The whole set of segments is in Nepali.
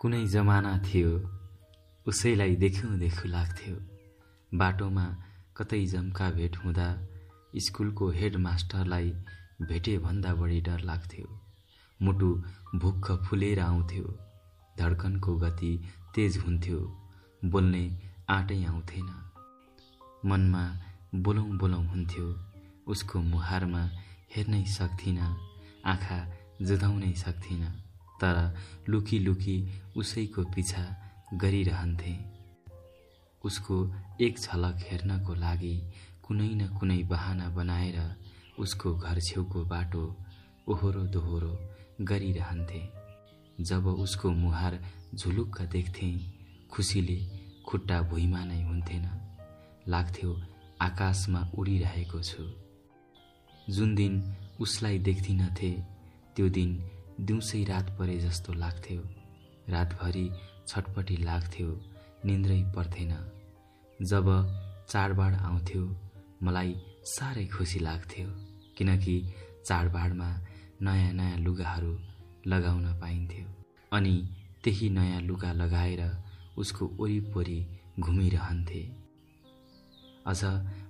कुनै जमाना थियो उसैलाई देखौँ देखु लाग्थ्यो। बाटोमा कतै जम्का भेट हुँदा स्कुलको हेड मास्टरलाई भेटे भन्दा बढी डर लाग्थ्यो। मुटु भुक्ख फुलेर आउँथ्यो। धड्कनको गति तेज हुन्थ्यो। बोल्ने आँटै आउँथेन। मनमा बोलौँ बोलौँ हुन्थ्यो। उसको मुहारमा हेर्नै सक्थिनँ आँखा जुधाउनै सक्थिनँ। तर लुकी लुकी उसैको पिछा गरिरहन्थे। उसको एक झलक हेर्नको लागि कुनै न कुनै बहाना बनाएर उसको घर छेउको बाटो ओहोरो दोहोरो गरिरहन्थे। जब उसको मुहार झुलुक्क देख्थे खुसीले खुट्टा भुइँमा नै हुन्थेन। लाग्थ्यो आकाशमा उडिरहेको छु। जुन दिन उसलाई देख्दिनथे त्यो दिन दिउँसै रात परे जस्तो लाग्थ्यो। रातभरि छटपटी लाग्थ्यो निन्द्रै पर्थेन। जब चाडबाड आउँथ्यो मलाई साह्रै खुसी लाग्थ्यो किनकि चाडबाडमा नयाँ नयाँ लुगाहरू लगाउन पाइन्थ्यो। अनि त्यही नयाँ लुगा लगाएर उसको वरिपरि घुमिरहन्थे। अझ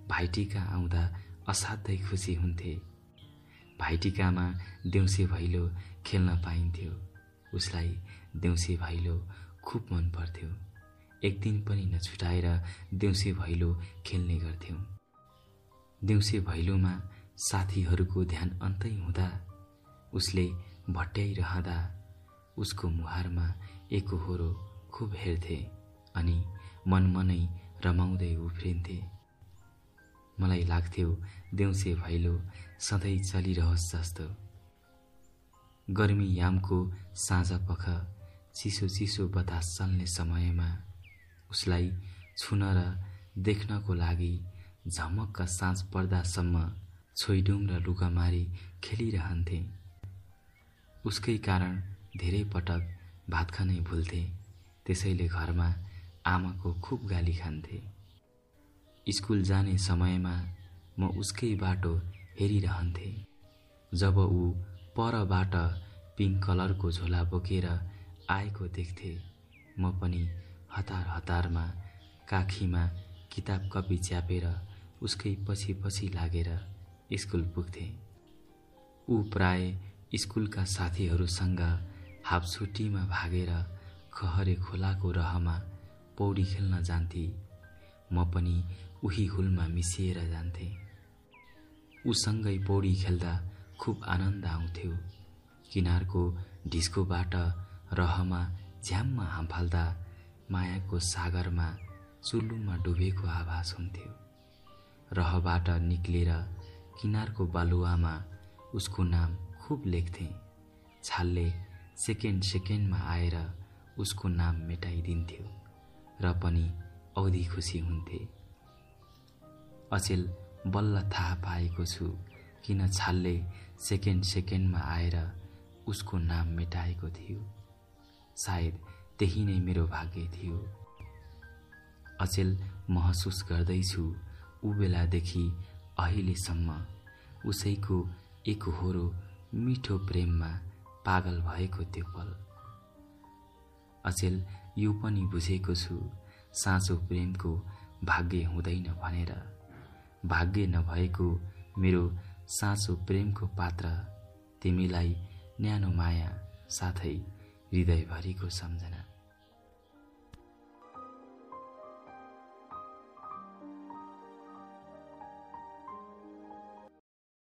भाइटिका आउँदा असाध्यै खुसी हुन्थे। भाइटिकामा देउसे भैलो खेल्न पाइन्थ्यो। उसलाई देउसे भैलो खुब मन पर्थ्यो। एक दिन पनि नछुटाएर देउसे भैलो खेल्ने गर्थ्यौँ। देउसे भैलोमा साथीहरूको ध्यान अन्तै हुँदा उसले भट्याइरहँदा उसको मुहारमा एकहोरो खुब हेर्थे अनि मन मनै रमाउँदै उफ्रिन्थे। मलाई लाग्थ्यो देउसे भैलो सधैँ चलिरहोस् जस्तो। गर्मी यामको साँझ पख चिसो चिसो बतास चल्ने समयमा उसलाई छुन र देख्नको लागि झमक्क साँझ पर्दासम्म छोइडुम र लुगामारी खेलिरहन्थे। उसकै कारण धेरै पटक भात खानै भुल्थे। त्यसैले घरमा आमाको खुब गाली खान्थे। स्कुल जाने समयमा म उसकै बाटो हेरिरहन्थे। जब ऊ परबाट पिङ्क कलरको झोला बोकेर आएको देख्थे। म पनि हतार हतारमा काखीमा किताब कपी च्यापेर उसकै पछि पछि लागेर स्कुल पुग्थे। ऊ प्राय स्कुलका साथीहरूसँग हाफछुट्टीमा भागेर खहरे खोलाको रहमा पौडी खेल्न जान्थे। म पनि उही हुलमा मिसिएर जान्थे। उसँगै पौडी खेल्दा खुब आनन्द आउँथ्यो। किनारको ढिस्कोबाट रहमा झ्याममा हाम्फाल्दा मायाको सागरमा चुल्लुमा डुबेको आभास हुन्थ्यो। रहबाट निक्लेर किनारको बालुवामा उसको नाम खुब लेख्थे। छालले सेकेन्ड सेकेन्डमा आएर उसको नाम मेटाइदिन्थ्यो र पनि औधी खुसी हुन्थे। अचेल बल्ल थाहा पाएको छु किन छालले सेकेन्ड सेकेन्डमा आएर उसको नाम मेटाएको थियो? सायद त्यही नै मेरो भाग्य थियो। अचेल महसुस गर्दैछु ऊ बेलादेखि अहिलेसम्म उसैको एकहोरो मिठो प्रेममा पागल भएको त्यो पल। अचेल यो पनि बुझेको छु साँचो प्रेमको भाग्य हुँदैन भनेर। भाग्य नभएको मेरो साँचो प्रेमको पात्र तिमीलाई न्यानो माया साथै हृदयभरिको सम्झना।